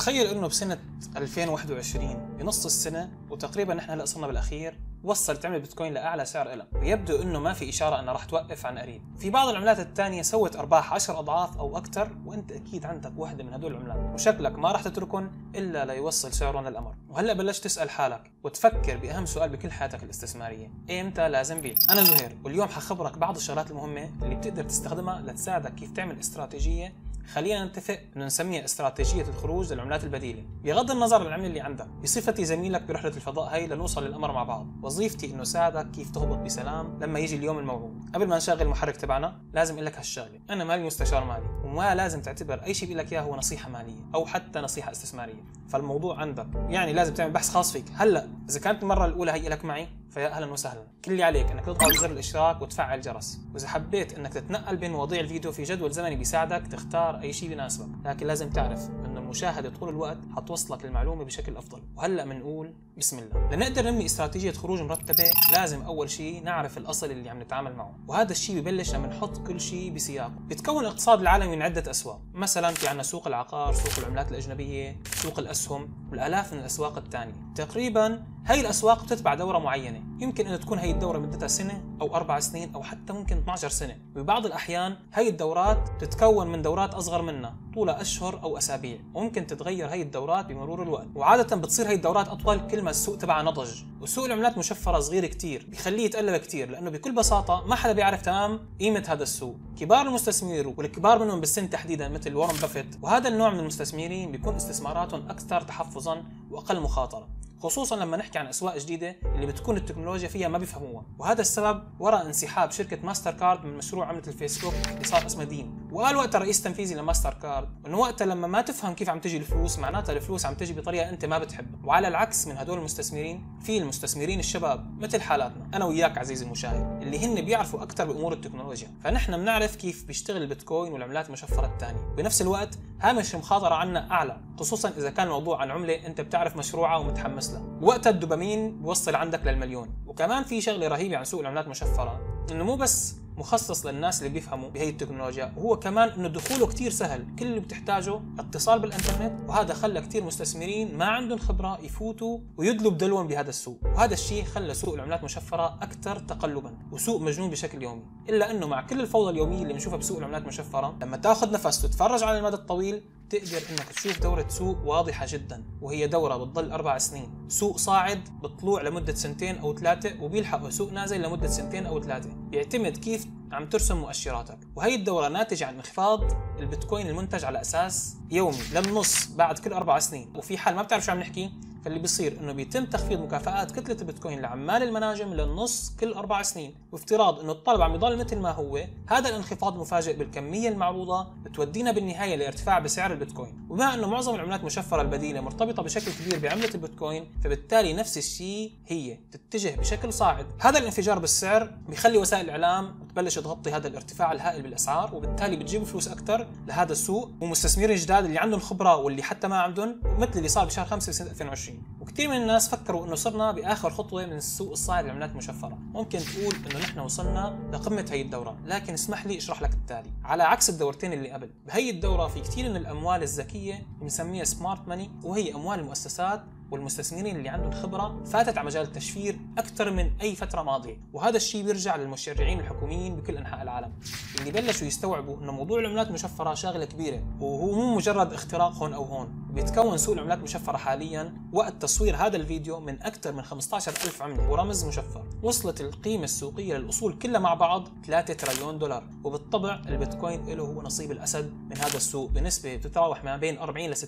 تخيل إنه بسنة 2021 بنص السنة وتقريبا نحن هلأ صرنا بالأخير وصلت عملة بيتكوين لأعلى سعر لها ويبدو أنه ما في إشارة أنها راح توقف عن قريب. في بعض العملات الثانية سوت أرباح 10 أضعاف أو أكثر وأنت أكيد عندك واحدة من هدول العملات وشكلك ما راح تتركهم إلا ليوصل سعرهم للأمر. وهلأ بلشت تسأل حالك وتفكر بأهم سؤال بكل حياتك الاستثمارية إمتى لازم بيع؟ أنا زهير واليوم حخبرك بعض الشغلات المهمة اللي بتقدر تستخدمها لتساعدك كيف تعمل استراتيجية خلينا نتفق إنه نسميها استراتيجية الخروج للعملات البديلة. بغض النظر عن العمله اللي عندك بصفتي زميلك برحلة الفضاء هي لنوصل للأمر مع بعض. وظيفتي إنه ساعدك كيف تهبط بسلام لما يجي اليوم الموعود. قبل ما نشغل المحرك تبعنا لازم أقول لك هالشغلة. أنا مالي مستشار مالي وما لازم تعتبر أي شيء بقول لك اياه هو نصيحة مالية أو حتى نصيحة استثمارية. فالموضوع عندك. يعني لازم تعمل بحث خاص فيك. هلأ إذا كانت المرة الأولى هي لك معي فيا أهلا وسهلا. كل اللي عليك إنك تضغط زر الاشتراك وتفعل الجرس. وإذا حبيت إنك تتنقل بين مواضيع الفيديو في جدول زمني بيساعدك تختار أي شيء بيناسبك. لكن لازم تعرف انه المشاهدة طول الوقت حتوصلك للمعلومة بشكل أفضل. وهلأ بنقول بسم الله. لنقدر نبني استراتيجية خروج مرتبة لازم أول شيء نعرف الأصل اللي عم نتعامل معه وهذا الشيء ببلش لما نحط كل شيء بسياقه. بيتكون الاقتصاد العالمي من عدة أسواق. مثلا في عندنا سوق العقار سوق العملات الأجنبية سوق الأسهم والآلاف من الأسواق الثانية. تقريبا هاي الأسواق بتتبع دورة معينة. يمكن ان تكون هاي الدورة مدتها سنة أو أربع سنين أو حتى ممكن 12 سنة. وببعض الأحيان هاي الدورات تتكون من دورات أصغر منها طولها أشهر أو أسابيع وممكن تتغير هاي الدورات بمرور الوقت. وعادة بتصير هاي الدورات أطول كل ما السوق تبعها نضج. وسوق العملات مشفرة صغير كتير بخليه يتقلب كتير لأنه بكل بساطة ما حدا بيعرف تمام قيمة هذا السوق كبار المستثمرين والكبار منهم بالسن تحديدا مثل وارن بافيت وهذا النوع من المستثمرين بيكون استثماراتهم أكثر تحفظا وأقل مخاطرة. خصوصا لما نحكي عن اسواق جديدة اللي بتكون التكنولوجيا فيها ما بيفهموها. وهذا السبب وراء انسحاب شركة ماستر كارد من مشروع عمله الفيسبوك اللي صار اسمه ديم. وقال وقتها الرئيس التنفيذي لماستر كارد إنه وقتها لما ما تفهم كيف عم تجي الفلوس معناتها الفلوس عم تجي بطريقة أنت ما بتحبها. وعلى العكس من هدول المستثمرين في المستثمرين الشباب مثل حالاتنا. أنا وياك عزيزي المشاهد اللي هن بيعرفوا أكثر بأمور التكنولوجيا. فنحن بنعرف كيف بيشتغل البيتكوين والعملات المشفرة الثانية بنفس الوقت هامش المخاطره عنا أعلى خصوصا إذا كان الموضوع عن عملة أنت بتعرف مشروعها ومتحمس لها وقتها الدوبامين بيوصل عندك للمليون. وكمان في شغلة رهيبة عن سوق العملات المشفره إنه مو بس مخصص للناس اللي بيفهموا بهي التكنولوجيا وهو كمان إنه دخوله كتير سهل. كل اللي بتحتاجه اتصال بالإنترنت وهذا خلى كتير مستثمرين ما عندهم خبرة يفوتوا ويدلوا بدلون بهذا السوق. وهذا الشيء خلى سوق العملات المشفره أكثر تقلبا وسوق مجنون بشكل يومي. إلا إنه مع كل الفوضى اليومية اللي بنشوفها بسوق العملات المشفره لما تاخذ نفس وتتفرج على المدى الطويل تقدر إنك تشوف دورة سوق واضحة جدا وهي دورة بتضل أربع سنين، سوق صاعد بطلوع لمدة سنتين أو ثلاثة وبيلحق سوق نازل لمدة سنتين أو ثلاثة، بيعتمد كيف عم ترسم مؤشراتك، وهي الدورة ناتجة عن انخفاض البيتكوين المنتج على أساس يومي للنص بعد كل أربع سنين، وفي حال ما بتعرف شو عم نحكي؟ فاللي بيصير إنه بيتم تخفيض مكافآت كتلة البيتكوين لعمال المناجم للنص كل أربع سنين وافتراض إنه الطلب عم يضل مثل ما هو هذا الانخفاض المفاجئ بالكمية المعروضة بتودينا بالنهاية لارتفاع بسعر البيتكوين. وبما إنه معظم العملات المشفرة البديلة مرتبطة بشكل كبير بعملة البيتكوين فبالتالي نفس الشيء هي تتجه بشكل صاعد. هذا الانفجار بالسعر بيخلي وسائل الإعلام تبلش تغطي هذا الارتفاع الهائل بالأسعار وبالتالي بتجيب فلوس أكثر لهذا السوق ومستثمرين جداد اللي عندهم خبرة واللي حتى ما عندهم مثل اللي صار بشهر 5 سنه 2020 وكثير من الناس فكروا إنه صرنا بآخر خطوة من السوق الصاعد للعملات المشفرة. ممكن تقول إنه نحن وصلنا لقمة هي الدورة لكن اسمح لي أشرح لك التالي. على عكس الدورتين اللي قبل بهي الدورة في كثير من الأموال الذكية بنسميها سمارت ماني وهي أموال المؤسسات والمستثمرين اللي عندهم خبرة فاتت على مجال التشفير أكثر من أي فترة ماضية. وهذا الشيء بيرجع للمشرعين الحكوميين بكل أنحاء العالم اللي بلشوا يستوعبوا أنه موضوع العملات المشفرة شغلة كبيرة وهو مو مجرد اختراق هون أو هون. بيتكون سوق العملات المشفرة حاليا وقت تصوير هذا الفيديو من أكثر من 15 ألف عملة. ورمز مشفر. وصلت القيمة السوقية للأصول كلها مع بعض 3 تريليون دولار. وبالطبع البيتكوين له هو نصيب الأسد من هذا السوق بنسبة بتتراوح ما بين 40 ل 60%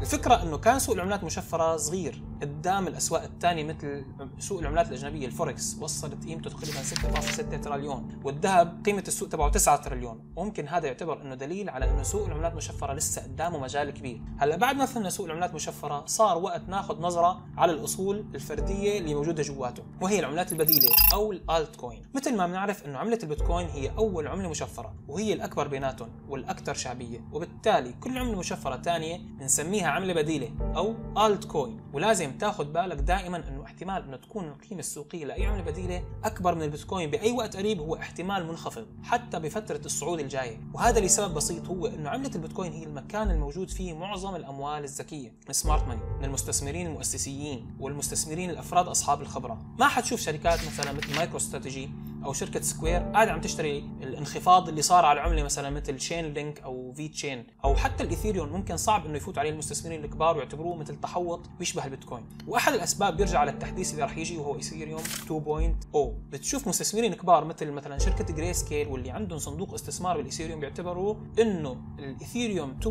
الفكرة أنه كان سوق العملات المشفرة صغير. قدام الأسواق الثانية مثل سوق العملات الأجنبية الفوركس وصلت قيمته تقريبا 6.6 تريليون والذهب قيمة السوق تبعه 9 تريليون. وممكن هذا يعتبر أنه دليل على أنه سوق العملات المشفرة لسه قدامه مجال كبير. هلأ بعد ما فهمنا سوق العملات المشفرة صار وقت ناخذ نظرة على الأصول الفردية اللي موجودة جواته وهي العملات البديلة أو ال altcoin مثل ما بنعرف أنه عملة البيتكوين هي أول عملة مشفرة وهي الأكبر بيناتهم والأكثر شعبية وبالتالي كل عملة مشفرة ثانية بنسميها عملة بديلة أو altcoin البيتكوين ولازم تاخذ بالك دائما إنه احتمال إنه تكون القيمة السوقية لأي عملة بديلة أكبر من البيتكوين بأي وقت قريب هو احتمال منخفض حتى بفترة الصعود الجاية. وهذا لسبب بسيط هو إنه عملة البيتكوين هي المكان الموجود فيه معظم الأموال الذكية ال smart money من المستثمرين المؤسسيين والمستثمرين الافراد أصحاب الخبرة. ما حتشوف شركات مثلا مثل مايكرو استراتيجي أو شركة سكوير قاعدة عم تشتري الانخفاض اللي صار على العملة مثلا مثل Chainlink أو VeChain أو حتى الإيثيريوم ممكن صعب إنه يفوت عليه المستثمرين الكبار ويعتبروه مثل تحوط بيشبه البيتكوين. وأحد الأسباب بيرجع على التحديث اللي راح يجي وهو ايثيريوم 2.0 بتشوف مستثمرين كبار مثل مثلا شركة جري سكيل واللي عندهم صندوق استثمار بالإيثيريوم بيعتبروا إنه الإيثيريوم 2.0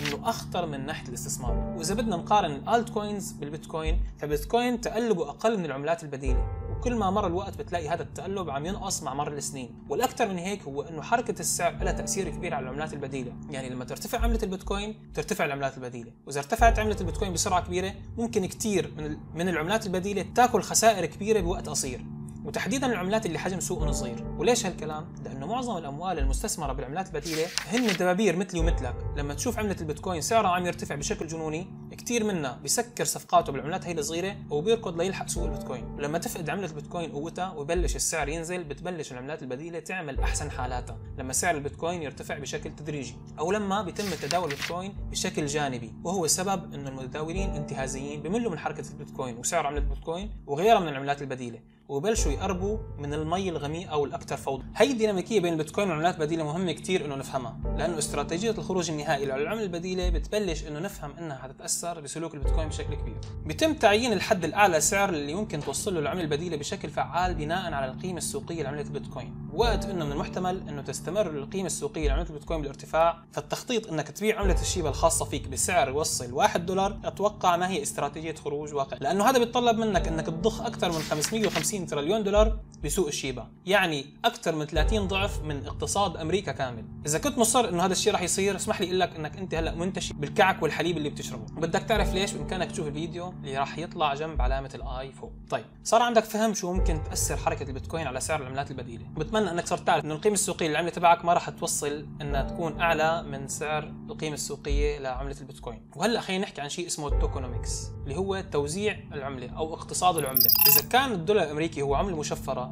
إنه أخطر من ناحية الاستثمار. وإذا بدنا نقارن ال altcoins بالبيتكوين فبيتكوين تقلبه أقل من العملات البديلة. وكل ما مر الوقت بتلاقي هذا التقلب عم ينقص مع مر السنين. والأكثر من هيك هو إنه حركة السعر لها تأثير كبير على العملات البديلة. يعني لما ترتفع عملة البيتكوين ترتفع العملات البديلة. وإذا ارتفعت عملة البيتكوين بسرعة كبيرة ممكن كثير من من العملات البديلة تأكل خسائر كبيرة بوقت قصير. وتحديدا العملات اللي حجم سوقهم صغير. وليش هالكلام؟ لأنه معظم الأموال المستثمرة بالعملات البديلة هن دبابير مثلي ومثلك. لما تشوف عملة البيتكوين سعرها عم يرتفع بشكل جنوني كثير منا بيسكر صفقاته بالعملات هي الصغيرة وبيركض ليلحق سوق البيتكوين. ولما تفقد عملة البيتكوين قوتها ويبلش السعر ينزل بتبلش العملات البديلة تعمل أحسن حالاتها. لما سعر البيتكوين يرتفع بشكل تدريجي أو لما بيتم تداول البيتكوين بشكل جانبي وهو السبب إنه المتداولين انتهازيين بملوا من حركة البيتكوين وسعر عملة البيتكوين وغيرها من العملات البديلة وبلشوا يقربوا من المي الغميقه والاكثر فوضى. هي الديناميكية بين البيتكوين والعملات البديلة مهمة كثير إنه نفهمها لأنه استراتيجية الخروج النهائي للعملة البديلة بتبلش إنه نفهم إنها حتتأثر بسلوك البيتكوين بشكل كبير. بيتم تعيين الحد الأعلى سعر اللي ممكن توصل له العمله البديله بشكل فعال بناء على القيمة السوقية لعملة البيتكوين. وقت إنه من المحتمل إنه تستمر القيمة السوقية لعملة البيتكوين بالارتفاع فالتخطيط إنك تبيع عملة الشيبة الخاصة فيك بسعر يوصل 1 دولار أتوقع ما هي استراتيجية خروج واقع. لأنه هذا بيتطلب منك إنك تضخ أكثر من 550 تريليون دولار بسوق الشيبا يعني أكثر من 30 ضعف من اقتصاد أمريكا كامل. إذا كنت مصر إنه هذا الشيء راح يصير اسمح لي أقول لك إنك أنت هلأ منتشي بالكعك والحليب اللي بتشربه. وبدك تعرف ليش؟ بامكانك تشوف الفيديو اللي راح يطلع جنب علامة ال i فوق طيب صار عندك فهم شو ممكن تأثر حركة البيتكوين على سعر العملات البديلة. بتمنى إنك صرت تعرف إنه القيمة السوقية للعملة تبعك ما راح توصل إنها تكون أعلى من سعر القيمة السوقية لعملة البيتكوين. وهلأ خلينا نحكي عن شيء اسمه ال tokenomics اللي هو توزيع العملة أو اقتصاد العملة. إذا كان الدولار الأمريكي هو عملة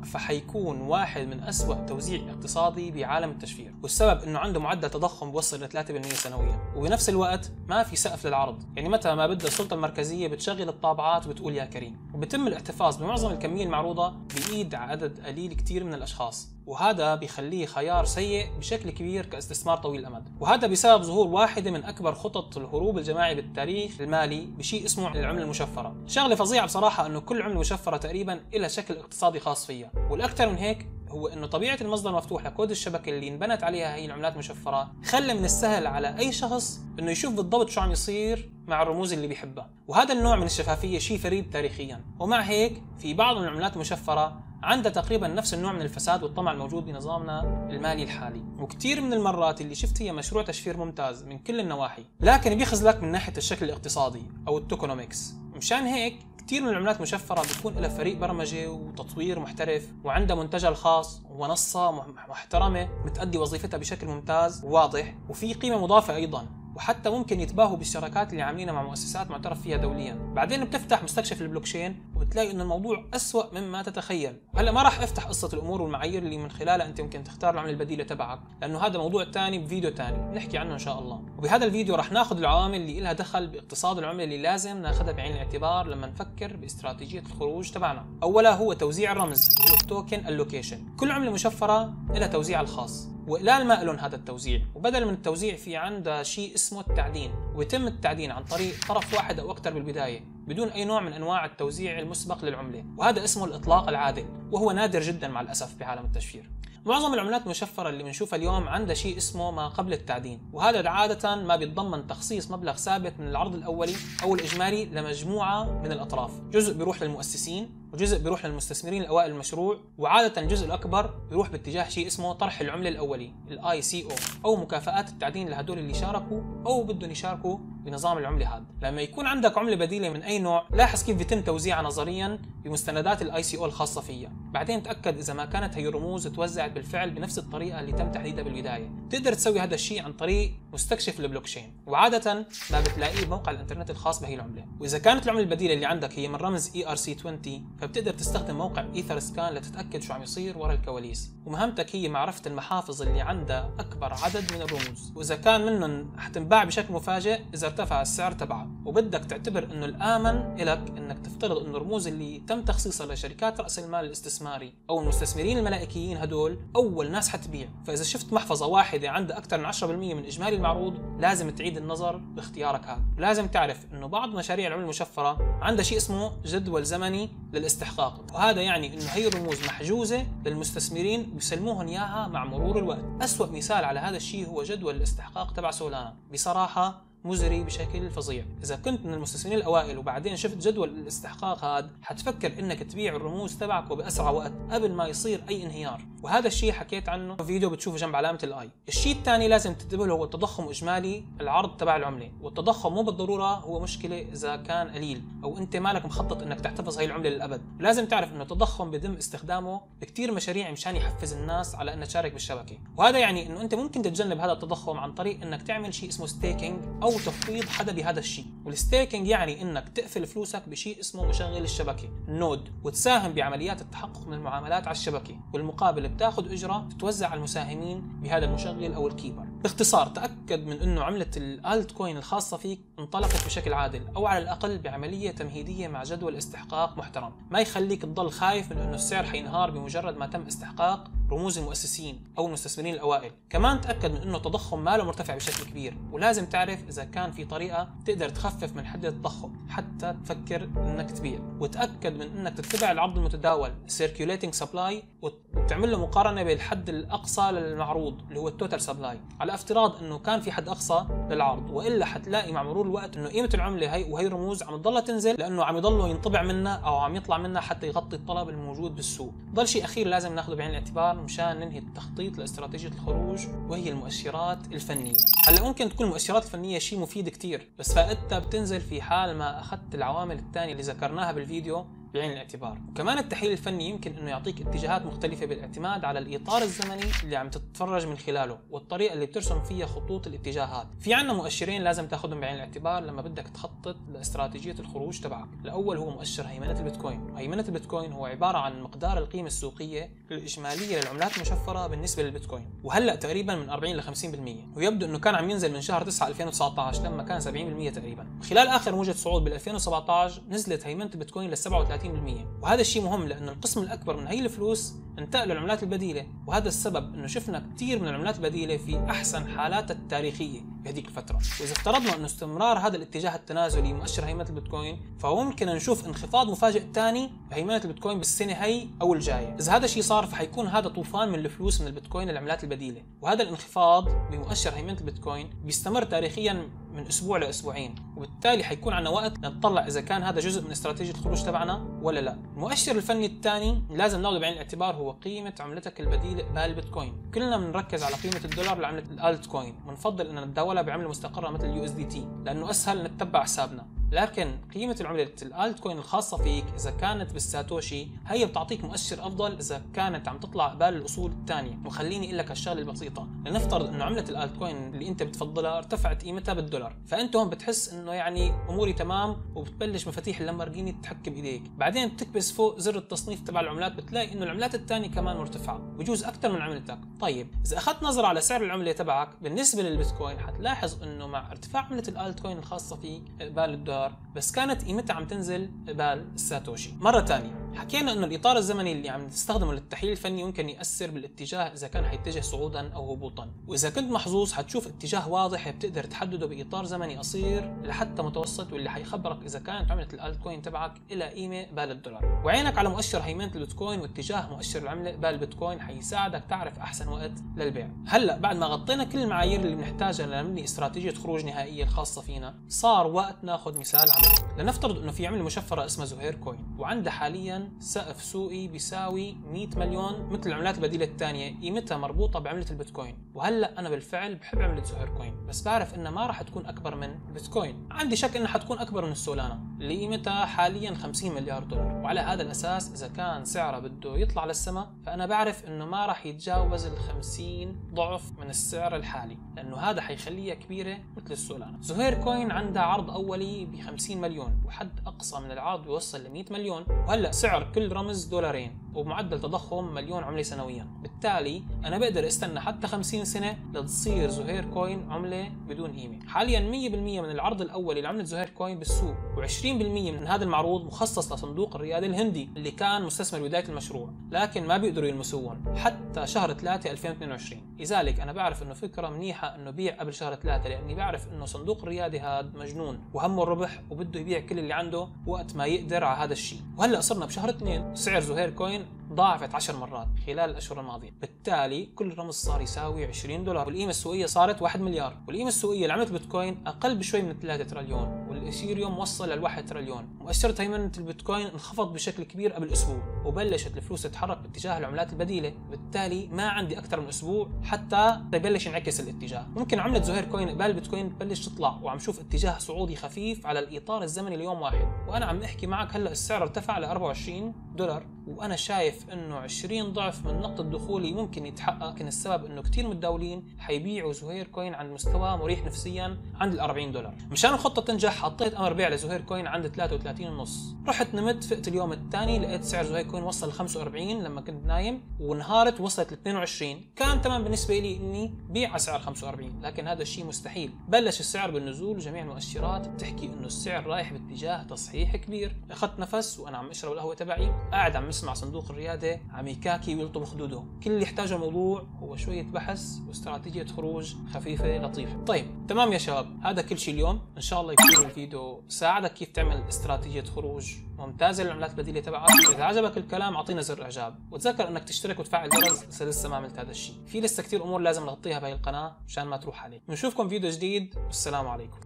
فحيكون واحد من أسوأ توزيع اقتصادي بعالم التشفير. والسبب إنه عنده معدل تضخم بوصل ل 3% سنويا. وبنفس الوقت ما في سقف للعرض. يعني متى ما بدها السلطة المركزية بتشغل الطابعات وبتقول يا كريم. وبتم الاحتفاظ بمعظم الكمية المعروضة بإيد عدد قليل كثير من الأشخاص. وهذا بيخليه خيار سيء بشكل كبير كاستثمار طويل الأمد. وهذا بسبب ظهور واحدة من أكبر خطط الهروب الجماعي بالتاريخ المالي بشيء اسمه العملة المشفرة. شغلة فظيعة بصراحة إنه كل عملة مشفرة تقريبا لها شكل اقتصادي خاص فيها. والأكثر من هيك هو إنه طبيعة المصدر المفتوح لكود الشبكة اللي انبنت عليها هي العملات المشفرة. خلى من السهل على أي شخص إنه يشوف بالضبط شو عم يصير مع الرموز اللي بيحبها. وهذا النوع من الشفافية شيء فريد تاريخيا. ومع هيك في بعض من العملات المشفرة عندها تقريبا نفس النوع من الفساد والطمع الموجود بنظامنا المالي الحالي. وكثير من المرات اللي شفت هي مشروع تشفير ممتاز من كل النواحي لكن بيخزلك من ناحية الشكل الاقتصادي أو التوكونومكس مشان هيك كثير من العملات المشفرة بيكون لها فريق برمجة وتطوير محترف وعندها منتجها الخاص ومنصة محترمة بتأدي وظيفتها بشكل ممتاز وواضح وفي قيمة مضافة أيضا. وحتى ممكن يتباهوا بالشراكات اللي عاملينها مع مؤسسات معترف فيها دوليا. بعدين بتفتح مستكشف البلوكشين وبتلاقي انه الموضوع أسوأ مما تتخيل. هلأ ما راح أفتح قصة الأمور والمعايير اللي من خلالها أنت ممكن تختار العمله البديله تبعك لأنه هذا موضوع ثاني بفيديو ثاني نحكي عنه إن شاء الله. وبهذا الفيديو راح ناخذ العوامل اللي لها دخل باقتصاد العملة اللي لازم ناخذها بعين الاعتبار لما نفكر باستراتيجية الخروج تبعنا. اولا هو توزيع الرمز هو ال token allocation كل عملة مشفرة لها توزيعها الخاص. والأقلية ما لهم هذا التوزيع. وبدل من التوزيع في عندها شيء اسمه التعدين. ويتم التعدين عن طريق طرف واحد أو أكثر بالبداية بدون أي نوع من أنواع التوزيع المسبق للعملة. وهذا اسمه الإطلاق العادل وهو نادر جدا مع الأسف بعالم التشفير. معظم العملات المشفرة اللي بنشوفها اليوم عندها شيء اسمه ما قبل التعدين. وهذا عادة ما بيتضمن تخصيص مبلغ ثابت من العرض الأولي أو الإجمالي لمجموعة من الأطراف. جزء بيروح للمؤسسين وجزء بيروح للمستثمرين الأوائل المشروع وعادة الجزء الأكبر بيروح باتجاه شيء اسمه طرح العملة الأولي ال ICO أو مكافآت التعدين لهدول اللي شاركوا أو بدهم يشاركوا بنظام العملة هذا لما يكون عندك عملة بديلة من أي نوع لاحظ كيف بيتم توزيعها نظريا بمستندات ال ICO الخاصة فيها. بعدين تأكد إذا ما كانت هي الرموز توزعت بالفعل بنفس الطريقة اللي تم تحديدها بالبداية. تقدر تسوي هذا الشيء عن طريق مستكشف البلوكشين وعادة ما بتلاقيه بموقع الإنترنت الخاص بهي العملة. وإذا كانت العملة البديلة اللي عندك هي من رمز ERC 20 فبتقدر تستخدم موقع Etherscan لتتأكد شو عم يصير ورا الكواليس. ومهمتك هي معرفة المحافظ اللي عندها أكبر عدد من الرموز. وإذا كان منهم حتنباع بشكل مفاجئ إذا ارتفع السعر تبعها وبدك تعتبر إنه الآمن لك إنك تفترض إنه الرموز اللي تم تخصيصها لشركات رأس المال الاستثماري أو المستثمرين الملائكيين هدول أول ناس حتبيع. فإذا شفت محفظة واحدة عندها أكثر من 10% من إجمالي المعروض لازم تعيد النظر باختيارك هذا. لازم تعرف إنه بعض مشاريع العمله المشفرة عندها شيء اسمه جدول زمني للاستحقاق وهذا يعني إنه هي الرموز محجوزة للمستثمرين بيسلموهم إياها مع مرور الوقت. أسوأ مثال على هذا الشيء هو جدول الاستحقاق تبع سولانا. بصراحة مزري بشكل فظيع. إذا كنت من المستثمرين الأوائل وبعدين شفت جدول الاستحقاق هذا حتفكر إنك تبيع الرموز تبعك بأسرع وقت قبل ما يصير أي انهيار. وهذا الشيء حكيت عنه في فيديو بتشوفه جنب علامة الاي الشيء الثاني لازم تنتبه له هو التضخم اجمالي العرض تبع العملة. والتضخم مو بالضرورة هو مشكلة إذا كان قليل أو أنت مالك مخطط إنك تحتفظ هاي العملة للأبد. لازم تعرف إنه التضخم بيتم استخدامه بكثير مشاريع مشان يحفز الناس على انها تشارك بالشبكة. وهذا يعني إنه أنت ممكن تتجنب هذا التضخم عن طريق إنك تعمل شيء اسمه staking تفويض حدا بهذا الشيء. وال staking يعني إنك تقفل فلوسك بشيء اسمه مشغل الشبكة ال node وتساهم بعمليات التحقق من المعاملات على الشبكة. والمقابل بتاخذ إجرة تتوزع على المساهمين بهذا المشغل أو ال keeper. باختصار تأكد من إنه عملة ال altcoin الخاصة فيك انطلقت بشكل عادل أو على الأقل بعملية تمهيدية مع جدول استحقاق محترم. ما يخليك تضل خايف من انه السعر حينهار بمجرد ما تم استحقاق رموز المؤسسين أو المستثمرين الأوائل. كمان تأكد من انه التضخم ماله مرتفع بشكل كبير ولازم تعرف إذا كان في طريقة تقدر تخفف من حده التضخم حتى تفكر إنك تبيع. وتأكد من أنك تتبع العرض المتداول circulating supply وتعمل له مقارنة بالحد الأقصى للمعروض اللي هو ال total supply على افتراض أنه كان في حد أقصى للعرض وإلا حتلاقي مع مرور الوقت إنه قيمة العملة هي وهي رموز عم تضلها تنزل لأنه عم يضلوا ينطبع منها أو عم يطلع منها حتى يغطي الطلب الموجود بالسوق. ضل شيء أخير لازم ناخذه بعين الاعتبار مشان ننهي التخطيط لاستراتيجية الخروج وهي المؤشرات الفنية. هلأ ممكن تكون المؤشرات الفنية شيء مفيد كثير بس فائدتها بتنزل في حال ما أخذت العوامل الثانية اللي ذكرناها بالفيديو بعين الاعتبار. وكمان التحليل الفني يمكن أنه يعطيك اتجاهات مختلفة بالاعتماد على الإطار الزمني اللي عم تتفرج من خلاله والطريقة اللي بترسم فيها خطوط الاتجاهات في عندنا مؤشرين لازم تاخذهم بعين الاعتبار لما بدك تخطط لاستراتيجية الخروج تبعك. الأول هو مؤشر هيمنة البيتكوين. هيمنة البيتكوين هو عبارة عن مقدار القيمة السوقية الإجمالية للعملات المشفرة بالنسبة للبيتكوين. وهلأ تقريبا من 40 ل 50% ويبدو إنه كان عم ينزل من شهر 9 2019 لما كان 70% تقريبا. خلال آخر موجة صعود بال 2017 نزلت هيمنة البيتكوين ل 37% وهذا وهذا الشيء مهم لأنه القسم الأكبر من هي الفلوس انتقلوا العملات البديلة وهذا السبب إنه شفنا كثير من العملات البديلة في أحسن حالاتها التاريخية بهذيك الفترة. وإذا افترضنا إنه استمرار هذا الاتجاه التنازلي مؤشر هيمنة البيتكوين فممكن نشوف انخفاض مفاجئ ثاني بهيمنة البيتكوين بالسنة هي أو الجاية. إذا هذا الشيء صار فحيكون هذا طوفان من الفلوس من البيتكوين للعملات البديلة. وهذا الانخفاض بمؤشر هيمنة البيتكوين بيستمر تاريخيا من أسبوع لاسبوعين وبالتالي حيكون عندنا وقت نطلع إذا كان هذا جزء من استراتيجية الخروج تبعنا ولا لا. المؤشر الفني الثاني لازم ناخذه بعين الاعتبار هو قيمه عملتك البديلة بالبيتكوين كلنا بنركز على قيمة الدولار لعمله ال altcoin بنفضل إن نتداولها بعملة مستقرة مثل ال USDT لأنه أسهل نتبع حسابنا. لكن قيمة العملة ال alt coin الخاصة فيك إذا كانت بالساتوشي هي بتعطيك مؤشر أفضل إذا كانت عم تطلع قبال الأصول الثانية. وخليني أقول لك هالشغلة البسيطة. لنفترض إنه عملة ال altcoin اللي أنت بتفضلها ارتفعت قيمتها بالدولار. فأنت هون بتحس إنه يعني أموري تمام وبتبلش مفاتيح اللامبرجيني تتحكم بإيديك. بعدين بتكبس فوق زر التصنيف تبع العملات بتلاقي إنه العملات الثانية كمان مرتفعة. بجوز أكثر من عملتك. طيب إذا أخذت نظرة على سعر العملة تبعك بالنسبة للبيتكوين حتلاحظ إنه مع ارتفاع عملة ال altcoin الخاصة فيك قبال الدولار بس كانت قيمتها عم تنزل قبال الساتوشي مرة ثانية حكينا إنه الإطار الزمني اللي عم تستخدمه للتحليل الفني ممكن يأثر بالاتجاه إذا كان حيتجه صعودا أو هبوطا. وإذا كنت محظوظ حتشوف اتجاه واضح بتقدر تحدده بإطار زمني قصير لحتى متوسط واللي حيخبرك إذا كانت عملة ال altcoin تبعك إلها قيمة قبال الدولار. وعينك على مؤشر هيمنة البيتكوين واتجاه مؤشر العملة قبال البيتكوين حيساعدك تعرف أحسن وقت للبيع. هلأ بعد ما غطينا كل المعايير اللي بنحتاجها لنبني استراتيجية خروج نهائية الخاصة فينا صار وقت ناخذ مثال عملي. لنفترض إنه في عملة مشفرة اسمها زهير كوين وعندها حاليا سقف سوقي بيساوي 100 مليون مثل العملات البديلة الثانية قيمتها مربوطة بعملة البيتكوين. وهلأ أنا بالفعل بحب عملة زهير كوين. بس بعرف إنها ما راح تكون أكبر من البيتكوين عندي شك إنها حتكون أكبر من السولانا اللي قيمتها حاليا 50 مليار دولار. وعلى هذا الأساس إذا كان سعرها بده يطلع للسماء فأنا بعرف إنه ما راح يتجاوز ال 50 ضعف من السعر الحالي لأنه هذا حيخليها كبيرة مثل السولانا. زهير كوين عندها عرض أولي ب 50 مليون وحد أقصى من العرض بيوصل ل 100 مليون. وهلأ سعر كل رمز دولارين وبمعدل تضخم مليون عملة سنويا. بالتالي أنا بقدر استنى حتى 50 سنة لتصير زهير كوين عملة بدون قيمة. حاليا 100% من العرض الاولي لعمله زهير كوين بالسوق و20% من هذا المعروض مخصص لصندوق الرياده الهندي اللي كان مستثمر بداية المشروع لكن ما بيقدروا يلمسوهم حتى شهر 3 2022 لذلك أنا بعرف إنه فكرة منيحة إني بيع قبل شهر 3 لأني بعرف إنه صندوق الرياده هذا مجنون وهمه الربح وبده يبيع كل اللي عنده وقت ما يقدر على هذا الشيء. وهلأ صرنا بشهر 2 سعر زهير كوين ضاعفت 10 مرات خلال الأشهر الماضية. بالتالي كل رمز صار يساوي 20 دولار. والقيمة السوقية صارت 1 مليار. والقيمة السوقية لعملة بيتكوين أقل بشوي من 3 تريليون. والاثيريوم وصل لل 1 تريليون. مؤشر هيمنة البيتكوين انخفض بشكل كبير قبل أسبوع وبلشت الفلوس تتحرك باتجاه العملات البديلة. بالتالي ما عندي أكثر من أسبوع حتى يبلش ينعكس الاتجاه. ممكن عملة زهير كوين قبال البيتكوين تبلش تطلع وعم شوف اتجاه صعودي خفيف على الإطار الزمني ليوم واحد. وأنا عم أحكي معك هلأ السعر ارتفع ل 24 دولار وأنا شايف إنه 20 ضعف من نقطة دخولي ممكن يتحقق؟ لكن السبب إنه كثير من المتداولين حيبيعوا زهير كوين عند مستوى مريح نفسيا عند ال 40 دولار. مشان الخطه تنجح حطيت أمر بيع لزهير كوين عند 33 ونص. رحت نمت فقت اليوم الثاني لقيت سعر زهير كوين وصل ل 45 لما كنت نايم وانهارت وصلت ل 22 كان تمام بالنسبة لي إني بيع على سعر 45 لكن هذا الشيء مستحيل. بلش السعر بالنزول وجميع المؤشرات بتحكي إنه السعر رايح باتجاه تصحيح كبير. أخذت نفس وأنا عم أشرب القهوة تبعي قاعد عم اسمع صندوق الرياده عم يكاكي ويلطم خدوده. كل اللي يحتاجه الموضوع هو شوية بحث واستراتيجية خروج خفيفة لطيفة. طيب تمام يا شباب هذا كل شيء اليوم. إن شاء الله يكون الفيديو ساعدك كيف تعمل استراتيجية خروج ممتازة للعملات البديلة تبعك. إذا عجبك الكلام أعطينا زر إعجاب. وتذكر إنك تشترك وتفعل الجرس إذا لسه ما عملت هذا الشيء في لسه كثير أمور لازم نغطيها بهي القناة مشان ما تروح عليك. بنشوفكم فيديو جديد. والسلام عليكم.